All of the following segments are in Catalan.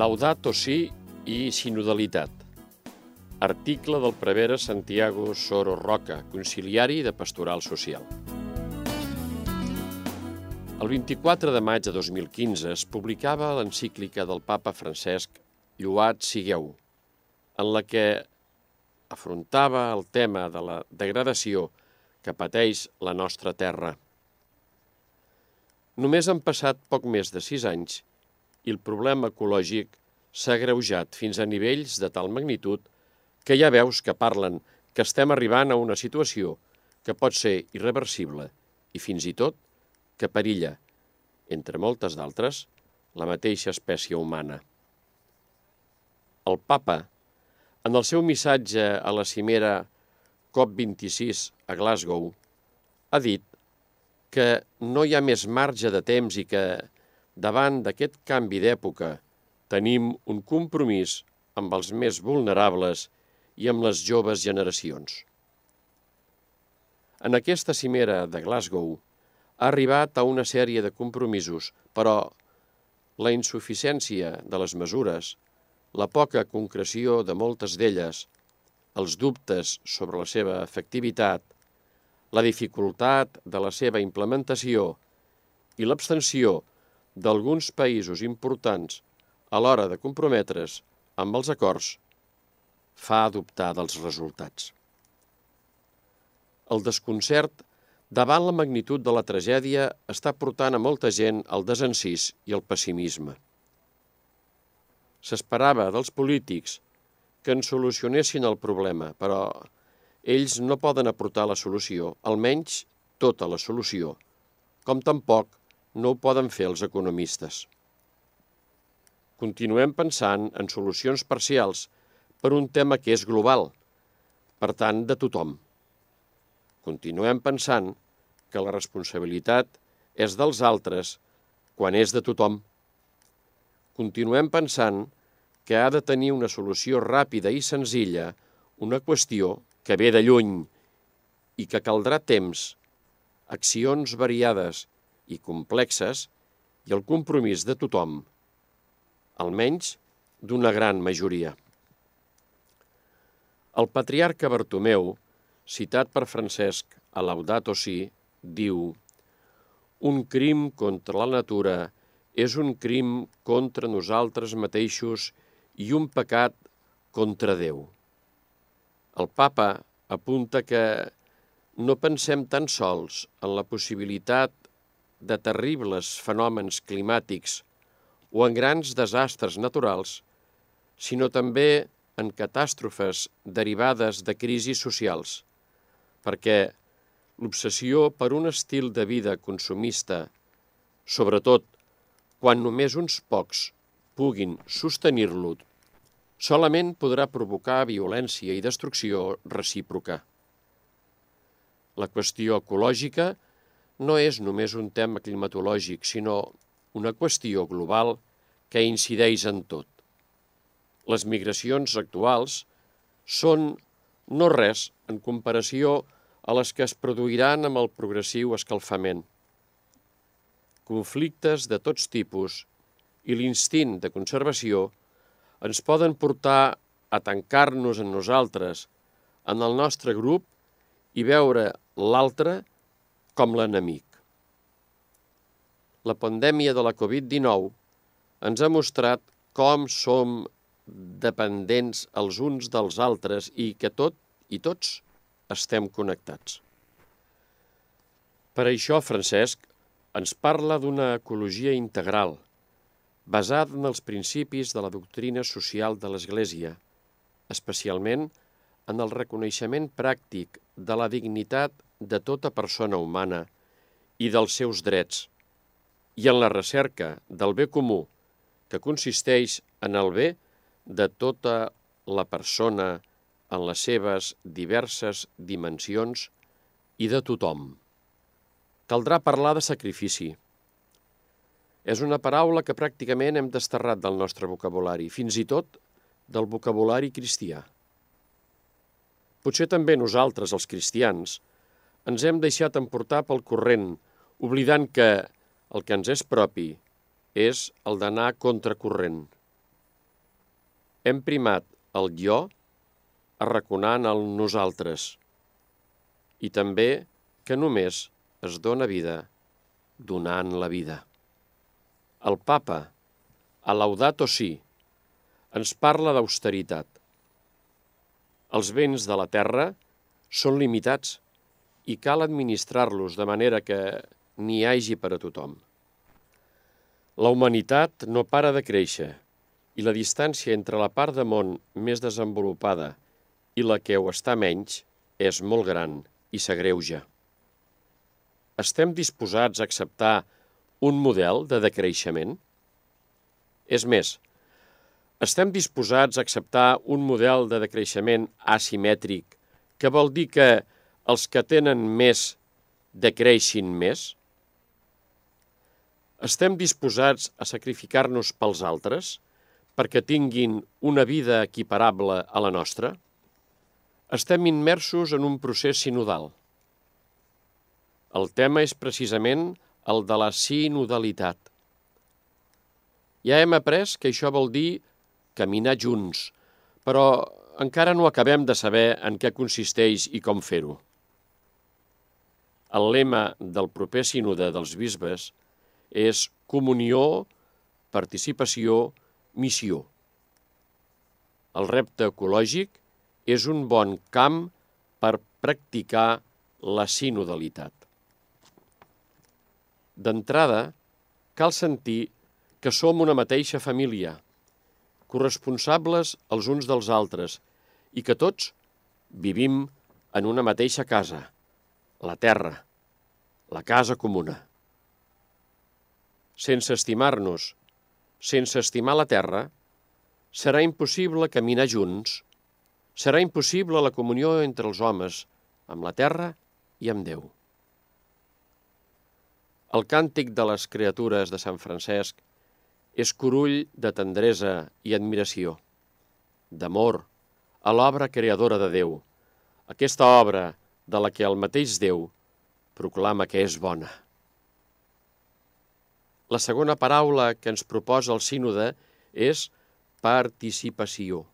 Laudato Si i sinodalitat. Article del prevere Santiago Soro Roca, conciliari de Pastoral Social. El 24 de maig de 2015 es publicava l'encíclica del papa Francesc Lluat Sigueu, en la que afrontava el tema de la degradació que pateix la nostra terra. Només han passat poc més de sis anys i el problema ecològic s'ha greujat fins a nivells de tal magnitud que ja veus que parlen que estem arribant a una situació que pot ser irreversible i fins i tot que perilla, entre moltes d'altres, la mateixa espècie humana. El papa, en el seu missatge a la cimera COP26 a Glasgow, ha dit que no hi ha més marge de temps i que, davant d'aquest canvi d'època, tenim un compromís amb els més vulnerables i amb les joves generacions. En aquesta cimera de Glasgow ha arribat a una sèrie de compromisos, però la insuficiència de les mesures, la poca concreció de moltes d'elles, els dubtes sobre la seva efectivitat, la dificultat de la seva implementació i l'abstenció d'alguns països importants a l'hora de comprometre's amb els acords fa dubtar dels resultats. El desconcert davant la magnitud de la tragèdia està portant a molta gent al desencís i al pessimisme. S'esperava dels polítics que en solucionessin el problema, però ells no poden aportar la solució, almenys tota la solució, com tampoc no ho poden fer els economistes. Continuem pensant en solucions parcials per un tema que és global, per tant, de tothom. Continuem pensant que la responsabilitat és dels altres quan és de tothom. Continuem pensant que ha de tenir una solució ràpida i senzilla una qüestió que ve de lluny i que caldrà temps, accions variades i complexes i el compromís de tothom, almenys d'una gran majoria. El patriarca Bartomeu, citat per Francesc a Laudato Si, diu «Un crim contra la natura és un crim contra nosaltres mateixos i un pecat contra Déu». El papa apunta que no pensem tan sols en la possibilitat de terribles fenòmens climàtics o en grans desastres naturals, sinó també en catàstrofes derivades de crisis socials, perquè l'obsessió per un estil de vida consumista, sobretot quan només uns pocs puguin sostenir-lo solament podrà provocar violència i destrucció recíproca. La qüestió ecològica no és només un tema climatològic, sinó una qüestió global que incideix en tot. Les migracions actuals són no res en comparació a les que es produiran amb el progressiu escalfament. Conflictes de tots tipus i l'instint de conservació ens poden portar a tancar-nos en nosaltres, en el nostre grup, i veure l'altre com l'enemic. La pandèmia de la Covid-19 ens ha mostrat com som dependents els uns dels altres i que tot i tots estem connectats. Per això, Francesc ens parla d'una ecologia integral – basat en els principis de la doctrina social de l'Església, especialment en el reconeixement pràctic de la dignitat de tota persona humana i dels seus drets, i en la recerca del bé comú, que consisteix en el bé de tota la persona en les seves diverses dimensions i de tothom. Caldrà parlar de sacrifici, és una paraula que pràcticament hem desterrat del nostre vocabulari, fins i tot del vocabulari cristià. Potser també nosaltres, els cristians, ens hem deixat emportar pel corrent, oblidant que el que ens és propi és el d'anar contracorrent. hem primat el jo arraconant el nosaltres i també que només es dona vida donant la vida. El papa, a Laudato Si, ens parla d'austeritat. Els béns de la terra són limitats i cal administrar-los de manera que n'hi hagi per a tothom. La humanitat no para de créixer i la distància entre la part de món més desenvolupada i la que ho està menys és molt gran i s'agreuja. Estem disposats a acceptar un model de decreixement? És més, estem disposats a acceptar un model de decreixement asimètric que vol dir que els que tenen més decreixin més? Estem disposats a sacrificar-nos pels altres perquè tinguin una vida equiparable a la nostra? Estem immersos en un procés sinodal. El tema és precisament el de la sinodalitat. Ja hem après que això vol dir caminar junts, però encara no acabem de saber en què consisteix i com fer-ho. El lema del proper sínode dels bisbes és comunió, participació, missió. El repte ecològic és un bon camp per practicar la sinodalitat. D'entrada, cal sentir que som una mateixa família, corresponsables els uns dels altres, i que tots vivim en una mateixa casa, la terra, la casa comuna. Sense estimar-nos, sense estimar la terra, serà impossible caminar junts, serà impossible la comunió entre els homes, amb la terra i amb Déu. El càntic de les criatures de Sant Francesc és corull de tendresa i admiració, d'amor a l'obra creadora de Déu, aquesta obra de la que el mateix Déu proclama que és bona. La segona paraula que ens proposa el sínode és participació.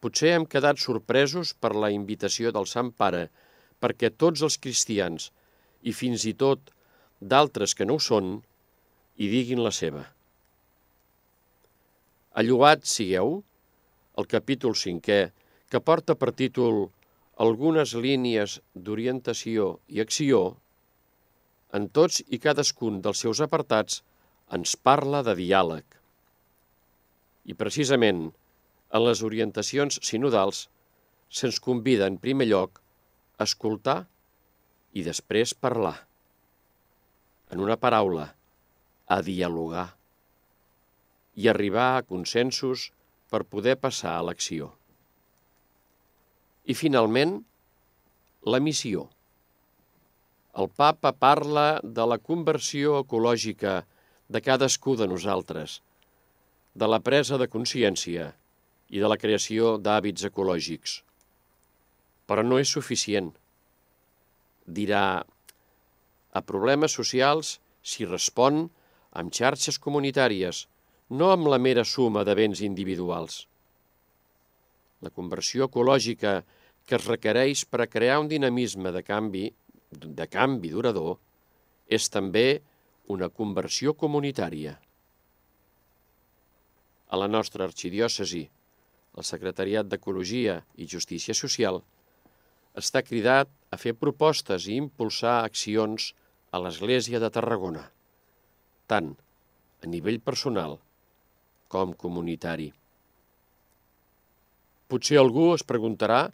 Potser hem quedat sorpresos per la invitació del Sant Pare perquè tots els cristians i fins i tot d'altres que no ho són, i diguin la seva. Alluat sigueu, el capítol cinquè, que porta per títol algunes línies d'orientació i acció, en tots i cadascun dels seus apartats ens parla de diàleg. I precisament en les orientacions sinodals se'ns convida en primer lloc a escoltar i després parlar. En una paraula, a dialogar i arribar a consensos per poder passar a l'acció. I finalment, la missió. El papa parla de la conversió ecològica de cadascú de nosaltres, de la presa de consciència i de la creació d'hàbits ecològics. Però no és suficient. Dirà, a problemes socials s'hi respon amb xarxes comunitàries, no amb la mera suma de béns individuals. La conversió ecològica que es requereix per a crear un dinamisme de canvi, de canvi durador, és també una conversió comunitària. A la nostra arxidiòcesi, el Secretariat d'Ecologia i Justícia Social està cridat a fer propostes i impulsar accions a l'Església de Tarragona, tant a nivell personal com comunitari. Potser algú es preguntarà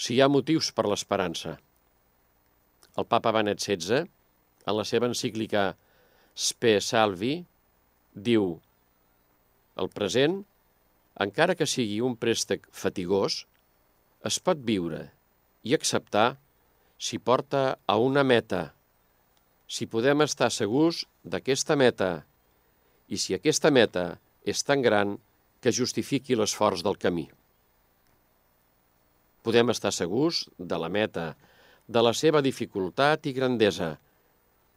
si hi ha motius per l'esperança. El papa Benet XVI, en la seva encíclica Spe Salvi, diu el present, encara que sigui un préstec fatigós, es pot viure i acceptar si porta a una meta si podem estar segurs d'aquesta meta i si aquesta meta és tan gran que justifiqui l'esforç del camí. Podem estar segurs de la meta, de la seva dificultat i grandesa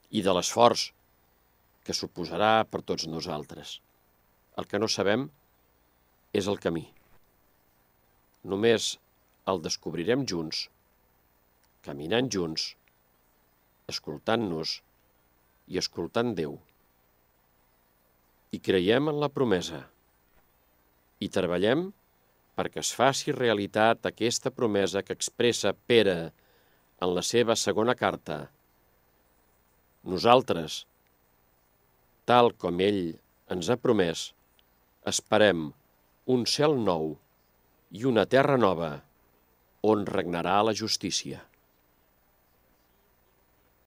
i de l'esforç que suposarà per tots nosaltres. El que no sabem és el camí. Només el descobrirem junts, caminant junts, escoltant-nos i escoltant Déu. I creiem en la promesa. I treballem perquè es faci realitat aquesta promesa que expressa Pere en la seva segona carta. Nosaltres, tal com ell ens ha promès, esperem un cel nou i una terra nova on regnarà la justícia.